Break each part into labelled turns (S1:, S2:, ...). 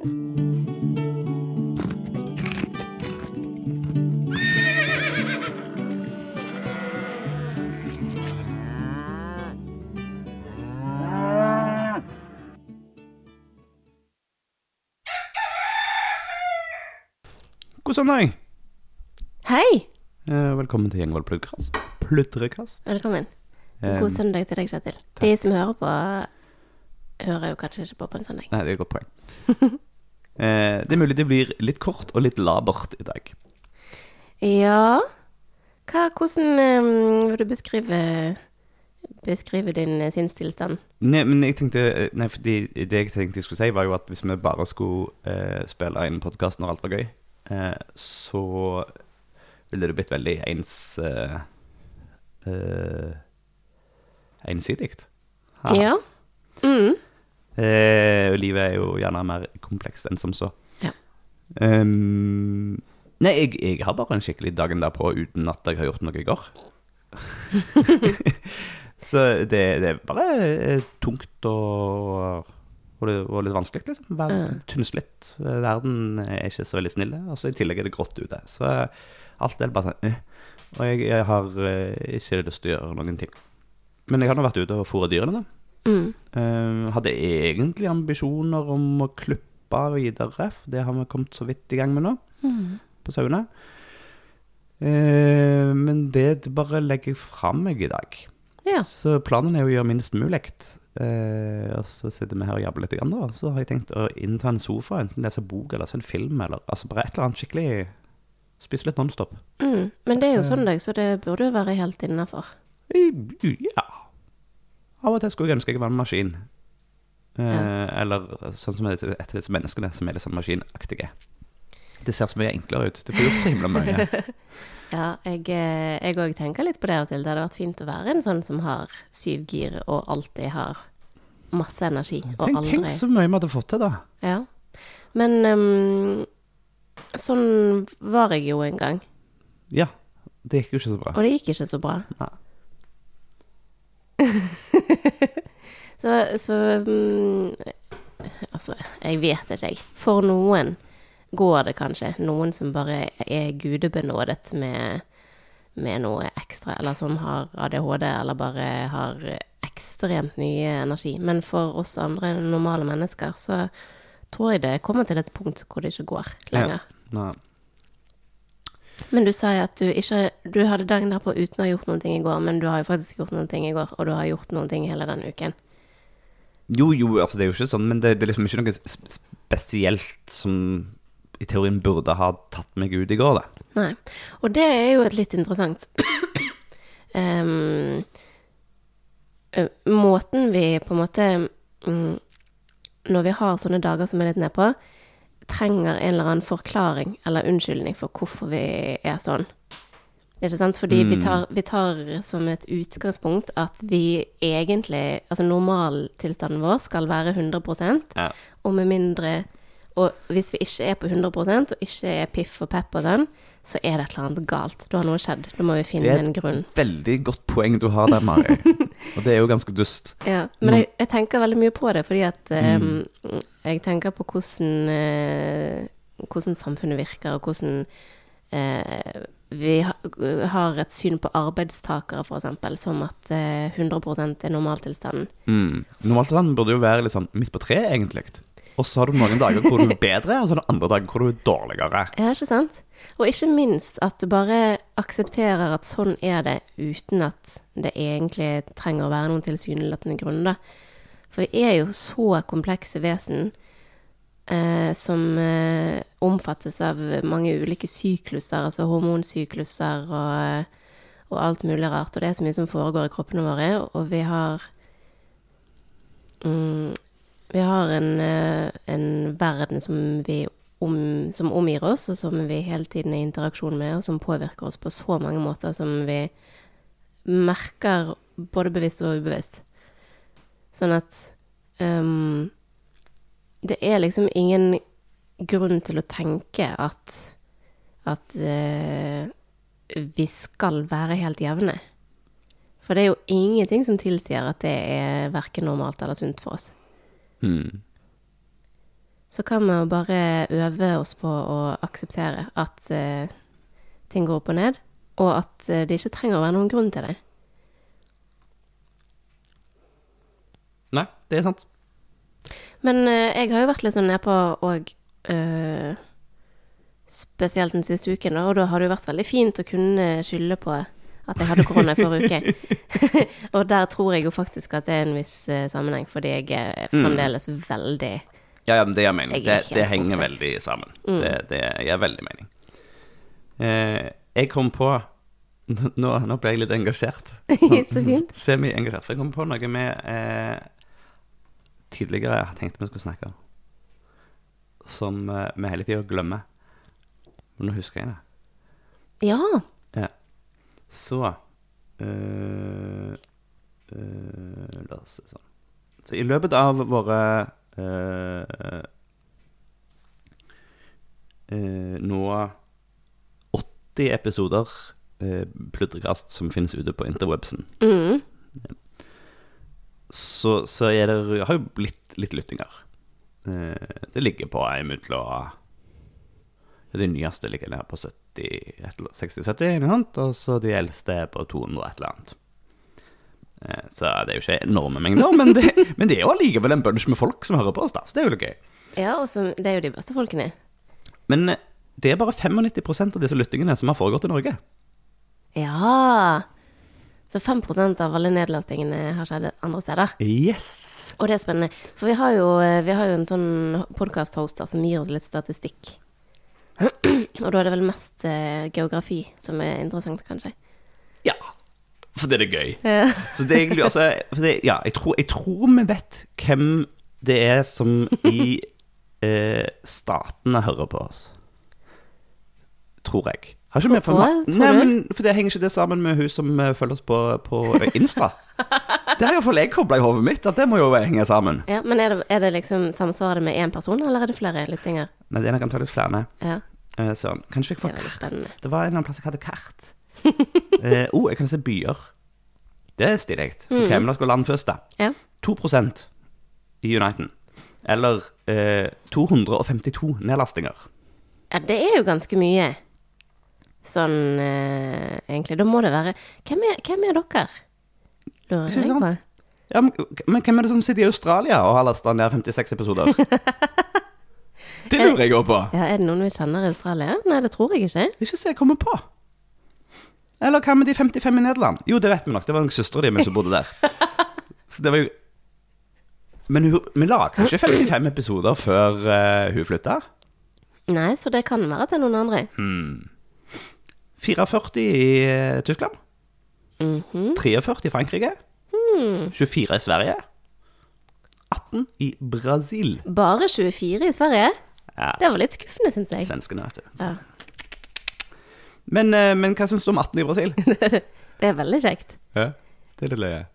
S1: God søndag!
S2: Hei!
S1: Eh, velkommen til Gjengvold Pludrekast. Pludrekast.
S2: Velkommen.
S1: Eh,
S2: God søndag til deg, Kjetil. De som hører på, hører jo kanskje ikke på på en søndag.
S1: Nei, det er et godt poeng. eh, det er mulig det blir litt kort og litt labert i dag.
S2: Ja Hva, Hvordan eh, vil du beskrive, beskrive din eh, sinnstilstand?
S1: Nei, men jeg tenkte eh, Nei, fordi det jeg tenkte jeg skulle si, var jo at hvis vi bare skulle eh, spille inn podkast når alt var gøy, eh, så ville det blitt veldig ens Ensidig. Ha.
S2: Ja. Mm.
S1: Eh, livet er jo gjerne mer komplekst enn som så.
S2: Ja.
S1: Um, nei, jeg, jeg har bare en skikkelig dagen derpå uten at jeg har gjort noe i går. så det, det er bare eh, tungt og, og, det, og litt vanskelig, liksom. Verden, Tynnslitt. Verden er ikke så veldig snill. Og så i tillegg er det grått ute. Så alt er bare sånn eh. Og jeg, jeg har eh, ikke lyst til å gjøre noen ting. Men jeg har nå vært ute og fôret dyrene, da.
S2: Mm.
S1: Uh, hadde egentlig ambisjoner om å klippe videre. for Det har vi kommet så vidt i gang med nå, på sauene. Uh, men det bare legger jeg fra meg i dag.
S2: Ja.
S1: Så planen er å gjøre minst mulig. Uh, og så sitter vi her og jabber litt. Grann, da. Så har jeg tenkt å innta en sofa, enten lese bok eller se en film, eller altså bare et eller annet skikkelig Spise litt Nonstop.
S2: Mm. Men det er jo søndag, så det burde jo være helt innafor.
S1: Ja. Av og til skulle jeg ønske jeg var en maskin. Eh,
S2: Ja.
S1: Eller sånn som et et av disse menneskene som er litt sånn maskinaktige. Det ser så mye enklere ut. Du får gjort så himla mye.
S2: Ja, jeg òg tenker litt på det av og til. Det hadde vært fint å være en sånn som har syv gir og alltid har masse energi. Og
S1: Tenk,
S2: aldri
S1: tenk så mye vi hadde fått til, da.
S2: Ja. Men um, sånn var jeg jo en gang.
S1: Ja. Det gikk jo ikke så bra.
S2: Og det gikk ikke så bra.
S1: Nei.
S2: så så um, Altså, jeg vet ikke, jeg. For noen går det kanskje. Noen som bare er gudebenådet med, med noe ekstra, eller som har ADHD, eller bare har ekstremt mye energi. Men for oss andre normale mennesker, så tror jeg det kommer til et punkt hvor det ikke går lenger.
S1: Nei.
S2: Men du sa jo at du ikke Du hadde dagen derpå uten å ha gjort noen ting i går, men du har jo faktisk gjort noen ting i går, og du har gjort noen ting hele den uken.
S1: Jo, jo, altså det er jo ikke sånn, men det, det er liksom ikke noe spesielt som i teorien burde ha tatt meg ut i går, da.
S2: Nei. Og det er jo et litt interessant um, Måten vi på en måte um, Når vi har sånne dager som er litt nedpå, trenger en eller annen forklaring eller unnskyldning for hvorfor vi er sånn. Ikke sant? Fordi vi, tar, vi tar som et utgangspunkt at vi egentlig Altså normaltilstanden vår skal være 100
S1: Ja.
S2: og med mindre Og hvis vi ikke er på 100% og ikke er piff og pepp og sånn, så er det et eller annet galt. Da har noe skjedd. Da må vi finne en grunn.
S1: Det er et veldig godt poeng du har der, Mari. Og det er jo ganske dust.
S2: Ja, men jeg, jeg tenker veldig mye på det, fordi at eh, jeg tenker på hvordan, eh, hvordan samfunnet virker, og hvordan eh, vi har et syn på arbeidstakere, f.eks., som at eh, 100 er normaltilstanden.
S1: Mm. Normalt sett burde jo være litt sånn midt på treet, egentlig. Og så har du noen dager hvor du er bedre, og så har du andre dager hvor du er dårligere.
S2: Ja, ikke sant? Og ikke minst at du bare aksepterer at sånn er det, uten at det egentlig trenger å være noen tilsynelatende grunner. For vi er jo så komplekse vesen eh, som eh, omfattes av mange ulike sykluser, altså hormonsykluser og, og alt mulig rart. Og det er så mye som foregår i kroppene våre, og vi har mm, Vi har en, eh, en verden som vi om, som omgir oss, og som vi hele tiden er i interaksjon med, og som påvirker oss på så mange måter som vi merker både bevisst og ubevisst. Sånn at um, det er liksom ingen grunn til å tenke at at uh, vi skal være helt jevne. For det er jo ingenting som tilsier at det er verken normalt eller sunt for oss.
S1: Mm.
S2: så kan vi jo bare øve oss på å akseptere at uh, ting går opp og ned, og at eh, det ikke trenger å være noen grunn til det.
S1: Nei, det er sant.
S2: Men eh, jeg har jo vært litt sånn nedpå òg, eh, Spesielt den siste uken, da, og da har det jo vært veldig fint å kunne skylde på at jeg hadde korona i forrige uke. og der tror jeg jo faktisk at det er en viss eh, sammenheng, fordi jeg er fremdeles veldig
S1: Ja, ja, men det gir mening.
S2: Jeg er
S1: Det, det henger
S2: borte.
S1: veldig sammen. Det, det gir veldig mening. Eh, jeg kom på Nå, nå ble jeg litt engasjert.
S2: Så fint.
S1: Semi-engasjert. For jeg kom på noe med eh, Tidligere jeg tenkte vi skulle snakke om. Som eh, vi hele tida glemmer. Men nå husker jeg det.
S2: Ja.
S1: Ja. Så øh, øh, La oss se sånn. Så i løpet av våre øh, nå 80 episoder øh, pludrekast som finnes ute på interwebsen,
S2: Mm.
S1: Så, så er det, har jo blitt litt lyttinger. Eh, det ligger på ei mellom Det nyeste ligger nede på 60-70, og så de eldste er på 200 et eller annet. Eh, Så det er jo ikke enorme mengder, men det, men det er jo allikevel en bunch med folk som hører på oss, da. Så det er jo litt gøy.
S2: Ja, og så, det er jo de beste folkene.
S1: Men eh, det er bare 95% av disse lyttingene som har foregått i Norge.
S2: Ja. Så 5% av alle nedlastingene har skjedd andre steder.
S1: Yes!
S2: Og det er spennende. For vi har jo, eh, vi har jo en sånn podkast-hoster som gir oss litt statistikk. Og da er det vel mest eh, geografi som er interessant, kanskje.
S1: Ja. For det er gøy.
S2: Ja.
S1: Så det egentlig altså det, Ja, jeg tror, jeg tror vi vet hvem det er som i eh, statene hører på oss. Tror jeg. Har ikke vi for,
S2: Hvorfor, tror
S1: Nei, men For det henger ikke det sammen med hun som eh, følger oss på, på Insta? Det har iallfall jeg kobla i hodet mitt, at det må jo henge sammen.
S2: Ja, men er det, er det liksom samsvaret med én person, eller er det flere lyttinger?
S1: Nei, det er nok antakelig flere.
S2: Ja.
S1: Eh, Sånn. Kanskje jeg får
S2: Det
S1: kart?
S2: spennende.
S1: Det var en eller annen plass jeg hadde kart. eh, oh, jeg kan se byer. Det er stilig. Ok, men la oss gå land først, da.
S2: ja.
S1: 2 i Uniten. Eller uh, 252 nedlastinger.
S2: Ja, det er jo ganske mye. Sånn eh, egentlig. Da må det være Hvem er, hvem er dere? Lurer
S1: Ikke
S2: jeg på.
S1: sant? Ja, men, men hvem er det som sitter i Australia og har lasta ned 56 episoder? Det lurer jeg òg på.
S2: Ja, Er det noen vi kjenner i Australia? Nei, det tror jeg ikke.
S1: Ikke se jeg kommer på. Eller hva med de 55 i Nederland? Jo, det vet vi nok. Det var noen søstera di mi som bodde der. Så det var jo Men hun, vi lagde ikke 55 episoder før eh, hun flytta.
S2: Nei, så det kan være til noen andre.
S1: 44 i Tyskland. Tyskland.
S2: -hmm.
S1: 43 i Frankrike. 24 i Sverige. 18 i Brasil.
S2: Bare 24 i Sverige?
S1: Ja,
S2: Det var litt skuffende, syns jeg.
S1: svenskene, vet du.
S2: Ja,
S1: Men, eh, men hva syns du om 18 i Brasil?
S2: det er veldig kjekt.
S1: Ja, det er litt løye.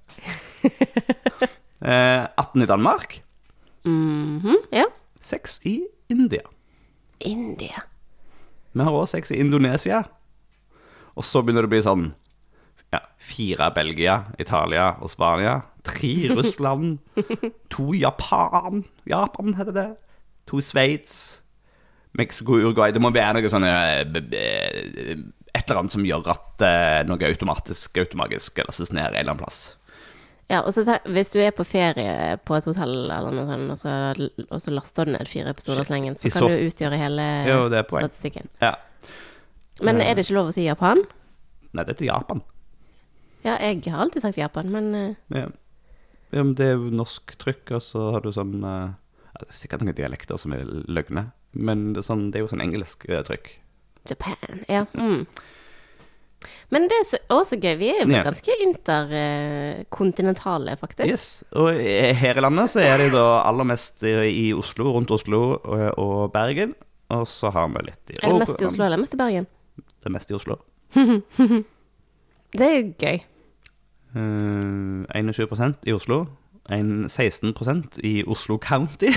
S1: eh, 18 i Danmark.
S2: Mhm, Ja.
S1: 6 i India.
S2: India.
S1: Vi har også 6 i Indonesia. Og så begynner det å bli sånn ja, fire Belgia, Italia og Spania. Tre Russland. To Japan. Japan heter det. To Sveits. Mexico, Uruguay. Det må være noe sånn eh, Et eller annet som gjør at eh, noe automatisk, automagisk lastes ned en eller annen plass.
S2: Ja, og så Hvis du er på ferie på et hotell, eller noe sånt, og så, og så laster du ned fire episoder av slengen, så kan
S1: så-
S2: du utgjøre hele
S1: Jo, det er poeng.
S2: statistikken.
S1: Ja.
S2: Men er det ikke lov å si Japan?
S1: Nei, det er til Japan.
S2: Ja, jeg har alltid sagt Japan, men eh,
S1: Ja. Ja, men det er jo norsk trykk, og så har du sånn eh, ja, det er Sikkert noen dialekter som er løgne, men det er, sånn, det er jo sånn engelsk eh, trykk.
S2: Japan. Ja. Mm. Men det er også gøy. Vi er jo ganske interkontinentale, faktisk.
S1: Yes. Og her i landet så er det da aller mest i Oslo, rundt Oslo og, Bergen. Og så har vi litt i
S2: Er det mest i Oslo eller mest i Bergen?
S1: Det er mest i Oslo.
S2: Det er jo gøy.
S1: Uh, 21% i Oslo. En 16% i Oslo County.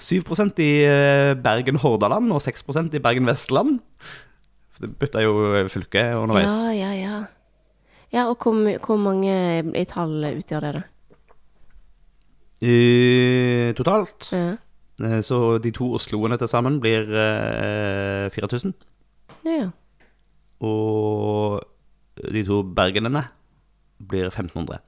S1: 7% i eh, Bergen-Hordaland og 6% i Bergen-Vestland. Det bytta jo fylke underveis.
S2: Ja, ja, ja. Ja, og hvor, hvor mange i tall utgjør det, da?
S1: Uh, totalt.
S2: Ja.
S1: Eh, Så de to Osloene til sammen blir eh, 4000.
S2: ja, ja.
S1: Og de to Bergenene blir 1500.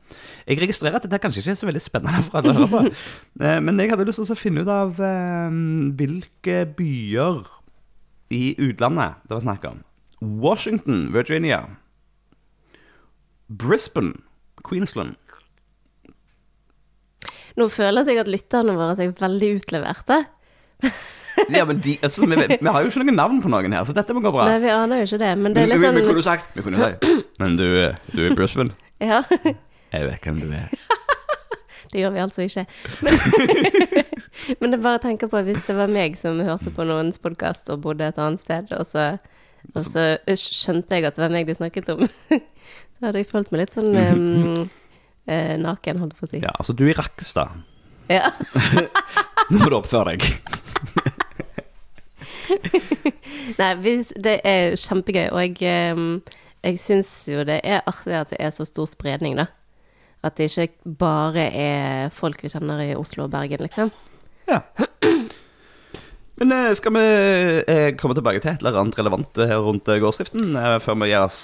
S1: Jeg registrerer at dette kanskje ikke er så veldig spennende for alle å høre på. Eh, Men jeg hadde lyst til å finne ut av eh, hvilke byer i utlandet det var snakk om. Washington, Virginia. Brisbane, Queensland.
S2: Nå føler jeg at lytterne våre er veldig utleverte.
S1: Ja, men de, altså, vi, vi har jo ikke noen navn på noen her, så dette må gå bra.
S2: Nei, vi aner jo ikke det, men det er litt sånn
S1: vi, vi kunne
S2: sånn
S1: sagt Vi kunne sagt Men du, du er i Brisbane?
S2: Ja,
S1: Jeg vet hvem du er.
S2: det gjør vi altså ikke. Men, men jeg bare tenker på hvis det var meg som hørte på noens podkast og bodde et annet sted, og så, og så skjønte jeg at det var meg de snakket om, så hadde jeg følt meg litt sånn um, eh, naken, holdt jeg på å si.
S1: Ja, altså, du er i Rakkestad.
S2: Ja.
S1: Nå må du oppføre deg.
S2: Nei, hvis, det er kjempegøy, og jeg, jeg syns jo det er artig at det er så stor spredning, da. At det ikke bare er folk vi kjenner i Oslo og Bergen, liksom.
S1: Ja. Men eh, skal vi eh, komme tilbake til et eller annet relevant eh, rundt gårdsdriften før vi gir oss,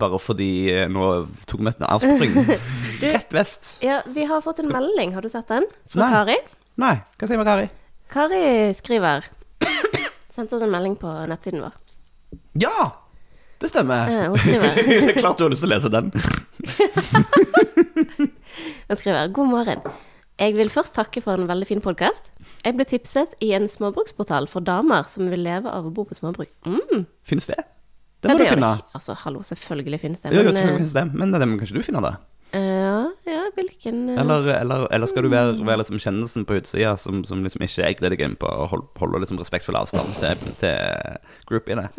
S1: bare fordi nå tok vi et avspring Rett vest.
S2: Ja, vi har fått en melding, har du sett den? Fra
S1: Nei.
S2: Kari.
S1: Nei, hva sier vi, Kari?
S2: Kari skriver Sendte oss en melding på nettsiden vår.
S1: Ja! Det stemmer.
S2: Ja, hun skriver
S1: det er klart du har lyst til å lese den.
S2: Hun skriver God morgen. Jeg vil først takke for en veldig fin podkast. Jeg ble tipset i en småbruksportal for damer som vil leve av å bo på småbruk. Mm.
S1: Fins det? Det må
S2: det
S1: du finne.
S2: ikke. Altså, hallo, selvfølgelig finnes det. Men,
S1: jo,
S2: eh,
S1: finnes det. Men det må kanskje du finne det?
S2: ja, ja, hvilken eh,
S1: Eller, eller, eller skal du være, være liksom kjennelsen på utsida som, som liksom ikke jeg gleder deg inn på, og hold- holde liksom respektfull avstand til, til groupiene?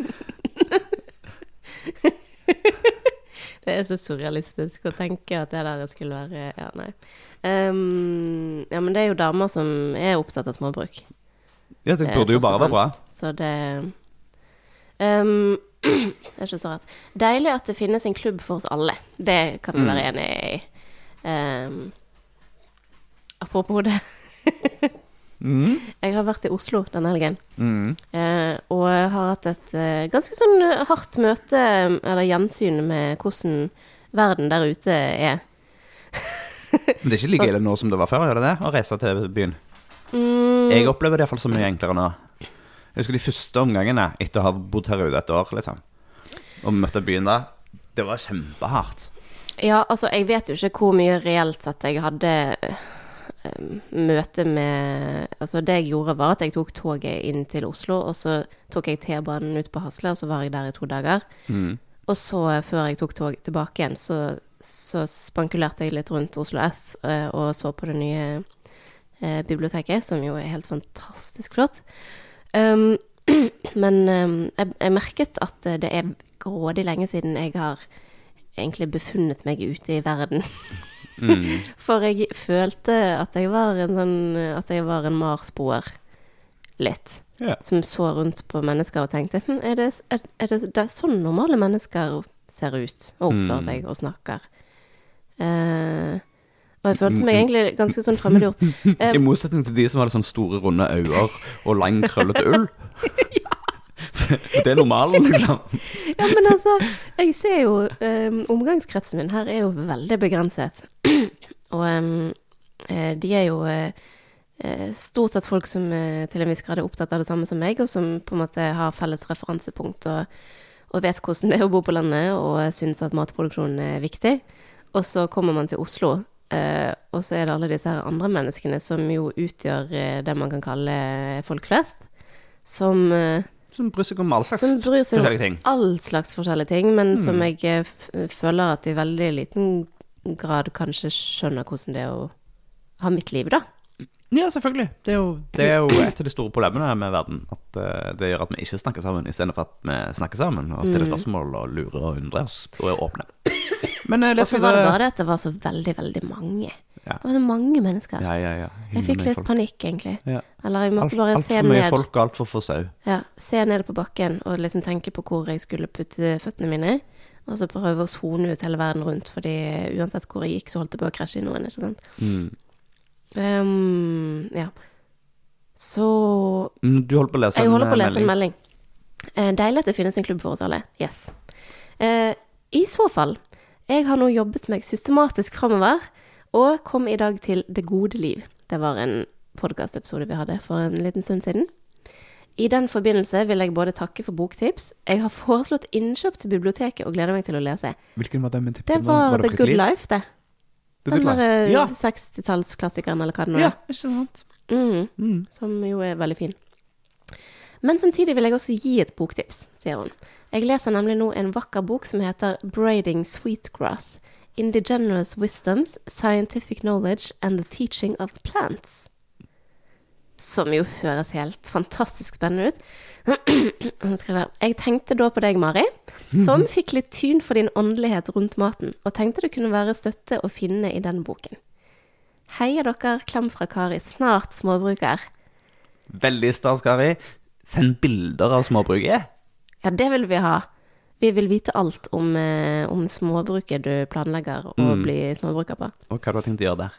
S2: Det er så surrealistisk å tenke at det der skulle være Ja, nei. Um, ja, men det er jo damer som er opptatt av småbruk.
S1: Ja, det burde jo bare være bra.
S2: Så det um, Det er ikke så rart. Deilig at det finnes en klubb for oss alle. Det kan vi
S1: Mm.
S2: være enig i. Um, apropos det.
S1: Mm.
S2: Jeg har vært i Oslo denne helgen.
S1: Mm.
S2: Eh, og har hatt et eh, ganske sånn eh, hardt møte, eller gjensyn, med hvordan verden der ute er.
S1: Men det er ikke like ille nå som det var før, gjør det det? Å reise til byen?
S2: Mm,
S1: Jeg opplever det iallfall så mye enklere nå. Jeg husker de første omgangene etter å ha bodd her ute et år, liksom. Og møtte byen da. Det var kjempehardt.
S2: Ja, altså, jeg vet jo ikke hvor mye reelt sett jeg hadde eh, møte med Altså, det jeg gjorde, var at jeg tok toget inn til Oslo, og så tok jeg T-banen ut på Hasle, og så var jeg der i to dager.
S1: Mm.
S2: Og så, eh, før jeg tok toget tilbake igjen, så, så spankulerte jeg litt rundt Oslo S eh, og så på det nye eh, biblioteket, som jo er helt fantastisk flott. Um, men um, jeg, jeg merket at eh, det er grådig lenge siden jeg har egentlig befunnet meg ute i verden.
S1: Mm.
S2: For jeg følte at jeg var en sånn At jeg var en marsboer. Litt.
S1: Yeah.
S2: Som så rundt på mennesker og tenkte hm, er, det, er, er det, det er sånn normale mennesker ser ut og oppfører
S1: Mm.
S2: seg og snakker? Eh, og jeg følte meg egentlig ganske sånn fremmedgjort. Eh,
S1: I motsetning til de som hadde sånne store, runde øyne og lang, krøllete ull. Det er normalen, liksom.
S2: Ja, men altså, jeg ser jo um, Omgangskretsen min her er jo veldig begrenset. Og eh, de er jo eh, stort sett folk som uh, til en viss grad er opptatt av det samme som meg, og som på en måte har felles referansepunkt og, og vet hvordan det er å bo på landet, og syns at matproduksjon er viktig. Og så kommer man til Oslo, Uh, og så er det alle disse her andre menneskene som jo utgjør uh, det man kan kalle folk flest, som eh,
S1: Som bryr seg om all slags
S2: som
S1: forskjellige ting.
S2: all slags forskjellige ting, men som
S1: Mm.
S2: jeg eh, f føler at i veldig liten grad kanskje skjønner hvordan det er å ha mitt liv, da.
S1: Ja, selvfølgelig. Det er, jo, det er jo et av de store problemene med verden. At eh, det gjør at vi ikke snakker sammen, istedenfor at vi snakker sammen og stiller
S2: Mm.
S1: spørsmål og lurer og undrer oss og er åpne. Men uh,
S2: Og så var det bare det at det var så veldig, veldig mange.
S1: Ja.
S2: Det var så mange mennesker.
S1: Ja, ja, ja.
S2: Jeg fikk litt panikk, egentlig.
S1: Ja.
S2: Eller jeg måtte
S1: Alt,
S2: bare
S1: alt
S2: se
S1: for mye folk og altfor få sau.
S2: Ja, se ned på bakken og liksom tenke på hvor jeg skulle putte føttene mine. Og så prøve å sone ut hele verden rundt, fordi uansett hvor jeg gikk, så holdt det på å krasje i noen, ikke sant.
S1: Mm.
S2: Um, ja. Så
S1: Mm, Du holder på å lese
S2: jeg holder på å
S1: eh,
S2: lese en melding. Eh, deilig at det finnes en klubb for oss alle. Yes. Uh, I så fall. Jeg har nå jobbet meg systematisk framover, og kom i dag til Det gode liv. Det var en podkastepisode vi hadde for en liten stund siden. I den forbindelse vil jeg både takke for boktips. Jeg har foreslått innkjøp til biblioteket og gleder meg til å lese.
S1: Hvilken var det tipp?
S2: Det var The Good Life, det.
S1: The
S2: Den
S1: Good Life.
S2: der eh,
S1: Ja,
S2: 60-tallsklassikeren, eller hva det nå er.
S1: ja, ikke sant?
S2: Mm,
S1: Mm.
S2: som jo er veldig fin. Men samtidig vil jeg også gi et boktips, sier hun. Jeg leser nemlig nå en vakker bok som heter Braiding Sweetgrass. Indigenous Wisdoms, Scientific Knowledge and the Teaching of Plants. Som jo høres helt fantastisk spennende ut. Jeg tenkte da på deg, Mari, som fikk litt tyn for din åndelighet rundt maten, og tenkte det kunne være støtte å finne i den boken. Heia dere, klem fra Kari, snart småbruker.
S1: Veldig stas, Kari. Send bilder av småbruket.
S2: Ja, det vil vi ha. Vi vil vite alt om, eh, om småbruket du planlegger å
S1: Mm.
S2: bli småbruker på.
S1: Og hva du har tenkt å gjøre der.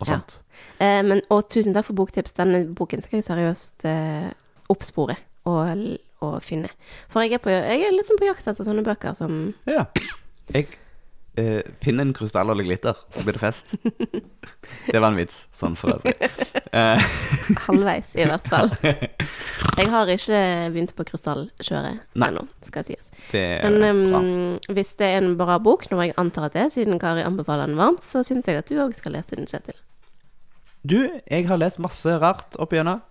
S1: Og
S2: Ja.
S1: sånt.
S2: Eh, men, og tusen takk for boktips. Denne boken skal jeg seriøst eh, oppspore og, og finne. For jeg er, på, jeg er litt sånn på jakt etter sånne bøker som
S1: Ja. Jeg eh, finn en krystall litt glitter, så blir det fest. det var en vits, sånn for øvrig. Uh.
S2: halvveis, i hvert fall. Jeg har ikke begynt på krystallkjøret ennå, skal sies.
S1: det er
S2: Men
S1: bra.
S2: hvis det er en bra bok, noe jeg antar at det er, siden Kari anbefaler den varmt, så syns jeg at du òg skal lese den, Kjetil.
S1: Du, jeg har lest masse rart opp igjennom.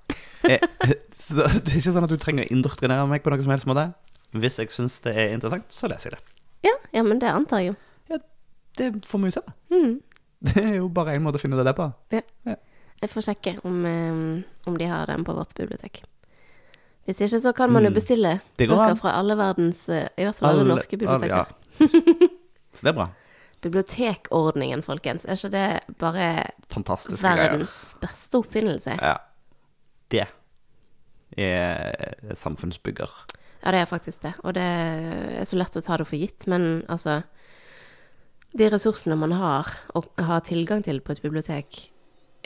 S1: Eh, så det er ikke sånn at du trenger å indoktrinere meg på noen som helst måte. Hvis jeg syns det er interessant, så leser jeg det.
S2: Ja, ja, men det antar jeg jo.
S1: Det får vi jo se.
S2: Mm.
S1: Det er jo bare én måte å finne det der på. Ja. på.
S2: Jeg får sjekke om, om de har den på vårt bibliotek. Hvis ikke, så kan man jo
S1: Mm.
S2: bestille
S1: mm.
S2: bøker fra alle verdens eh, I hvert fall alle, norske biblioteker.
S1: Ja. Så det er bra.
S2: Bibliotekordningen, folkens. Er ikke det bare
S1: Fantastiske greier.
S2: verdens beste oppfinnelse?
S1: Ja. Det er samfunnsbygger.
S2: Ja, det er faktisk det. Og det er så lett å ta det for gitt, men altså De ressursene man har, og har tilgang til på et bibliotek,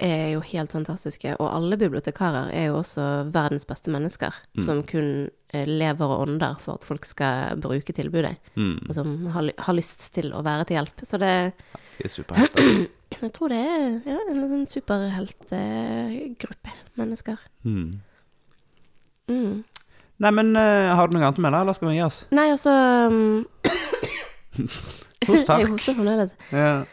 S2: er jo helt fantastiske. Og alle bibliotekarer er jo også verdens beste mennesker,
S1: Mm.
S2: som kun eh, lever og ånder for at folk skal bruke tilbudet,
S1: Mm.
S2: og som har, har lyst til å være til hjelp. Så det
S1: De er superhelter.
S2: Jeg tror det er ja, en sånn superheltgruppe mennesker.
S1: Mm.
S2: Mm.
S1: Nei, men eh, har du noe annet å melde, eller skal vi gi oss?
S2: Nei, altså um,
S1: Host
S2: Jeg hoster fremdeles.
S1: Ja.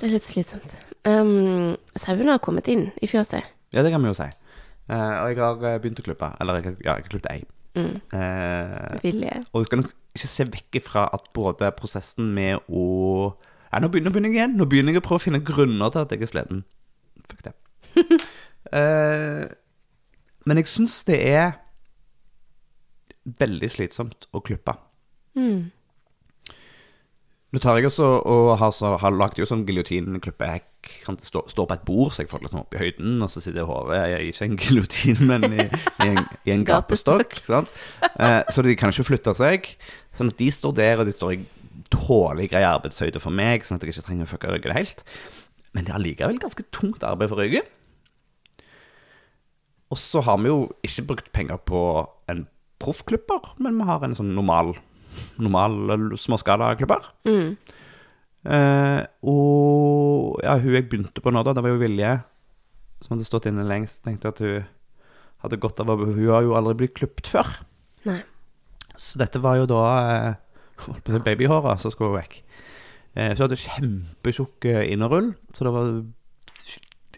S2: Det er litt slitsomt. Um, sauene har kommet inn i fjøset.
S1: ja, det kan vi jo si. Eh, og jeg har eh, begynt å klippe. Eller jeg, ja, jeg har klippet ei.
S2: Mm.
S1: Eh,
S2: Vilje.
S1: og du skal nok ikke se vekk ifra at både prosessen med å ja, nå begynner, nå begynner jeg igjen. Nå begynner jeg å prøve å finne grunner til at jeg er sliten. Fuck det. Eh, men jeg syns det er veldig slitsomt å klippe.
S2: Mm.
S1: Nå tar jeg også og har, så, har lagt jo sånn giljotinklippe. Jeg kan stå, stå på et bord, så jeg får det liksom opp i høyden, og så sitter håret Jeg ikke en giljotin, men i, i, en, i en gapestokk. sant? Eh, så de kan ikke flytte seg. Sånn at de står der, og de står i tålelig grei arbeidshøyde for meg, sånn at jeg ikke trenger å fucke ryggen helt. Men det er allikevel ganske tungt arbeid for ryggen. Og så har vi jo ikke brukt penger på en proffklipper, men vi har en sånn normal, normal småskalaklipper.
S2: Mm.
S1: Eh, og ja, hun jeg begynte på nå, da, det var jo Vilje, som hadde stått inne lengst. Tenkte at hun hadde godt av å Hun har jo aldri blitt klipt før.
S2: Nei.
S1: Så dette var jo da eh, å babyhåra som skulle vekk. Eh, så hun hadde kjempetjukk innerull innerrull, så det var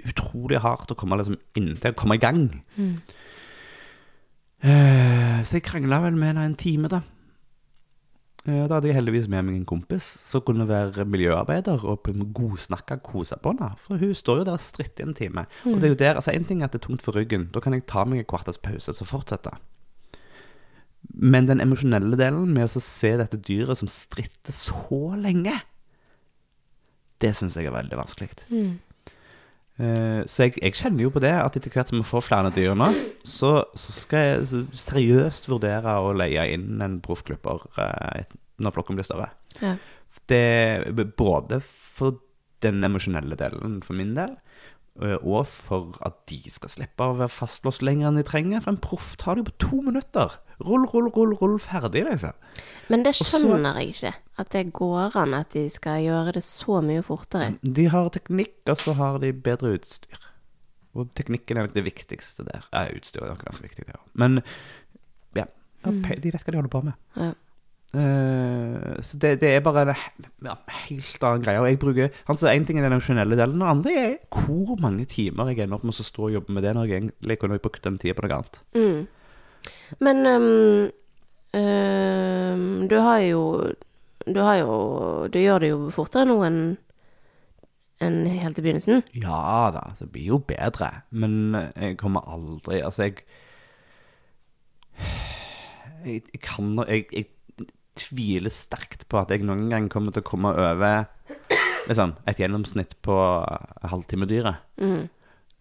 S1: utrolig hardt å komme liksom inntil, komme i gang.
S2: Mm.
S1: Eh, så jeg krangla vel med henne en time, da. Eh, Da hadde jeg heldigvis med meg en kompis som kunne være miljøarbeider og godsnakke og kose på henne. For hun står jo der og stritter en time. Og det er jo der, altså En ting er at det er tungt for ryggen. Da kan jeg ta meg en kvarters pause og så fortsette. Men den emosjonelle delen med å se dette dyret som stritter så lenge, det syns jeg er veldig vanskelig.
S2: Mm.
S1: Eh, Så jeg, jeg kjenner jo på det at etter hvert som vi får flere dyr nå, så, så skal jeg seriøst vurdere å leie inn en proffklipper eh, når flokken blir større.
S2: Ja.
S1: Det, både for den emosjonelle delen for min del, eh, og for at de skal slippe å være fastlåst lenger enn de trenger. For en proff tar det jo på to minutter. Rull, rull, rull, rull, ferdig, liksom.
S2: Men det
S1: så-
S2: skjønner jeg ikke. At det går an at de skal gjøre det så mye fortere.
S1: De har teknikk, og så har de bedre utstyr. Og teknikken er nok det viktigste der. Ja, utstyret er nok ganske viktig, det òg. Men ja, ja, de vet hva de holder på med.
S2: Ja.
S1: Uh, så det, det er bare en ja, helt annen greie. Og jeg bruker altså En ting er den emosjonelle delen, den andre er hvor mange timer jeg ender opp med å stå og jobbe med det når jeg egentlig kunne brukt den tida på noe annet.
S2: Mm. Men um, um, du har jo Du har jo Du gjør det jo fortere nå enn enn helt i begynnelsen.
S1: Ja da, det blir jo bedre, men jeg kommer aldri Altså, jeg Jeg, jeg kan jeg, jeg tviler sterkt på at jeg noen gang kommer til å komme over liksom, et gjennomsnitt på en halvtime dyret.
S2: Mm.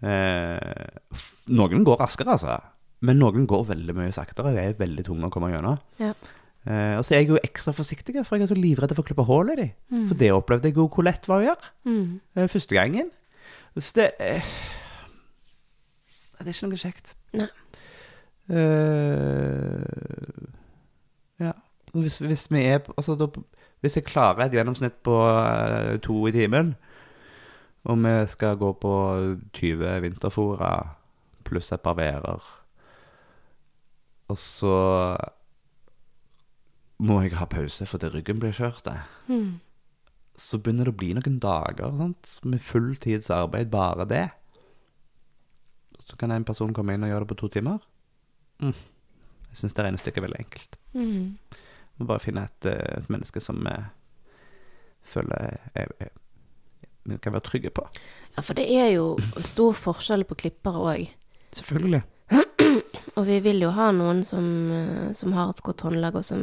S1: Eh, noen går raskere, altså. Men noen går veldig mye saktere og er veldig tunge å komme gjennom.
S2: Ja.
S1: Eh, og så er jeg jo ekstra forsiktig, for jeg er så livredd for å klippe hull i dem.
S2: Mm.
S1: For det opplevde jeg jo hvor lett var å gjøre
S2: Mm.
S1: eh, første gangen. Så det eh, Det er ikke noe kjekt.
S2: Nei.
S1: Eh, ja. Hvis, hvis vi er altså, da, Hvis jeg klarer et gjennomsnitt på uh, to i timen, og vi skal gå på 20 vinterfora pluss et par VR-er, og så må jeg ha pause fordi ryggen blir kjørt.
S2: Mm.
S1: så begynner det å bli noen dager sant? med fulltidsarbeid, bare det. Så kan en person komme inn og gjøre det på to timer. Mm. Jeg syns det regnestykket er veldig enkelt.
S2: Mm.
S1: Må bare finne et, eh, et menneske som vi føler er, er, vi kan være trygge på.
S2: Ja, for det er jo stor forskjell på klippere òg.
S1: Selvfølgelig.
S2: Og vi vil jo ha noen som, eh, som har et godt håndlag, og som,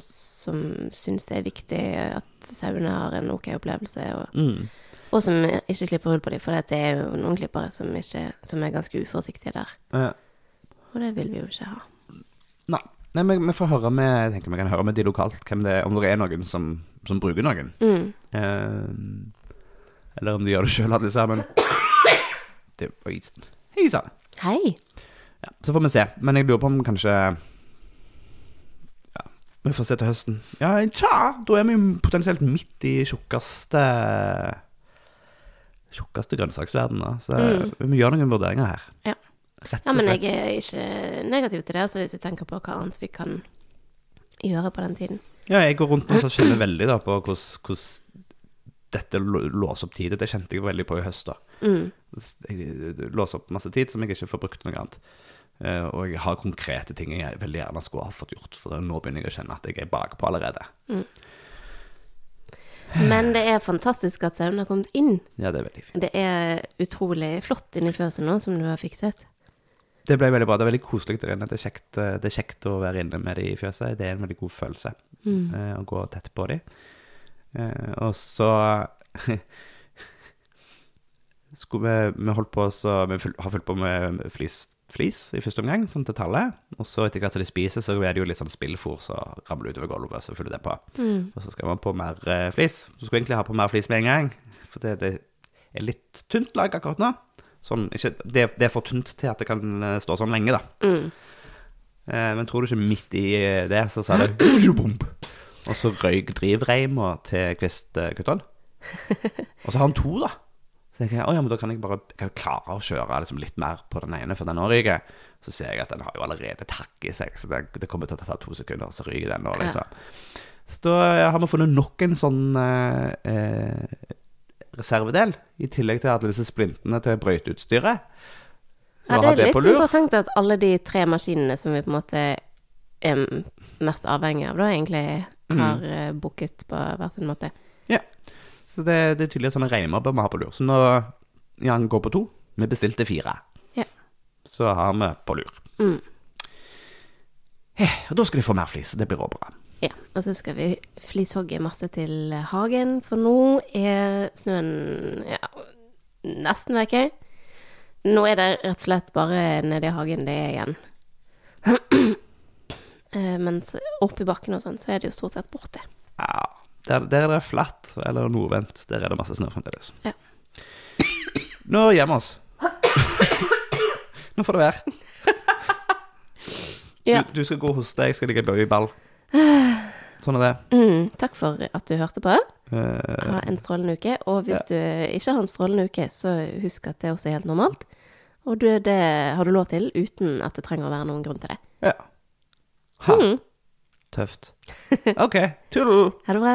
S2: som syns det er viktig at sauene har en ok opplevelse, og,
S1: Mm.
S2: og som ikke klipper hull på dem, for det er jo noen klippere som, ikke, som er ganske uforsiktige der.
S1: Ja.
S2: Og det vil vi jo ikke ha.
S1: nei. Nei, vi, vi får høre med Jeg tenker vi kan høre med de lokalt hvem det om det er noen som, som bruker noen.
S2: Mm.
S1: Eh, eller om de gjør det sjøl, alle sammen. Det var isen. Hei sann.
S2: Hei!
S1: Ja, så får vi se. Men jeg lurer på om kanskje Ja, vi får se til høsten. Ja, tja, da er vi jo potensielt midt i tjukkeste Tjukkeste da Så
S2: Mm.
S1: vi må gjøre noen vurderinger her.
S2: Ja.
S1: Rett
S2: Ja, men jeg er ikke negativ til det, så hvis vi tenker på hva annet vi kan gjøre på den tiden.
S1: Ja, jeg går rundt og kjenner veldig da på hvordan, hvordan dette låser opp tid. Det kjente jeg veldig på i høst. da.
S2: Mm.
S1: Jeg låser opp masse tid som jeg ikke får brukt noe annet. Eh, og jeg har konkrete ting jeg veldig gjerne skulle ha fått gjort, for nå begynner jeg å kjenne at jeg er bakpå allerede.
S2: Men det er fantastisk at sauen har kommet inn.
S1: Ja, det er veldig fint.
S2: Det er utrolig flott inni fjøset nå, som du har fikset.
S1: Det ble veldig bra. Det er veldig koselig der inne. Det er kjekt, eh, det er kjekt å være inne med de i fjøset. Det er en veldig god følelse
S2: Mm.
S1: eh, å gå tett på de. Og så skulle vi, vi holdt på så Vi har fulgt på med flis, flis i første omgang, sånn til tallet. Og så etter hvert som de spiser, så er det jo litt sånn spillfôr som ramler utover gulvet, så fyller det på.
S2: Mm.
S1: Og så skal man på mer eh, flis. Du skulle egentlig ha på mer flis med en gang, for det, det er litt tynt lag akkurat nå. Sånn, ikke, det, det er for tynt til at det kan eh, stå sånn lenge, da.
S2: Mm.
S1: Eh, men tror du ikke midt i det, så sa det. Og så røyk drivreima til kvistkutteren. Og så har han to, da. Så tenker jeg, å ja, men da kan jeg bare kan jeg klare å kjøre liksom litt mer på den ene, for den òg ryker. Så ser jeg at den har jo allerede takk i seg, så det, det kommer til å ta to sekunder, så ryker den nå, liksom. Så da har vi funnet nok en sånn eh, eh, reservedel, i tillegg til alle disse splintene til brøyteutstyret.
S2: Ja, det er litt
S1: lur.
S2: interessant at alle de tre maskinene som vi på en måte er mest avhengig av, da egentlig
S1: Mm.
S2: har mm. booket på hver sin måte.
S1: Ja. Så det, det er tydelig sånne reinemobber vi har på lur. Så nå ja, han går på to. Vi bestilte fire.
S2: Ja.
S1: Så har vi på lur.
S2: Mm.
S1: Eh, Og da skal de få mer flis. Det blir også bra.
S2: Ja, og så skal vi flishogge masse til hagen, for nå er snøen ja, nesten vekke. Nå er det rett og slett bare nedi hagen det er igjen. Eh, Mens oppi bakken og sånn, så er det jo stort sett borte.
S1: Ja, der, der er det flatt eller nordvendt. Der er det masse snø fremdeles.
S2: Ja.
S1: Nå gir vi oss. Nå får det være.
S2: Ja.
S1: Du, du skal gå hos deg, jeg skal ligge i ball. Sånn er det.
S2: Mm, takk for at du hørte på.
S1: Eh,
S2: Ha en strålende uke. Og hvis du ikke har en strålende uke, så husk at det også er helt normalt. Og du, det har du lov til uten at det trenger å være noen grunn til det.
S1: ja. Ha,
S2: Mm.
S1: tøft. OK. Tull.
S2: Ha det bra.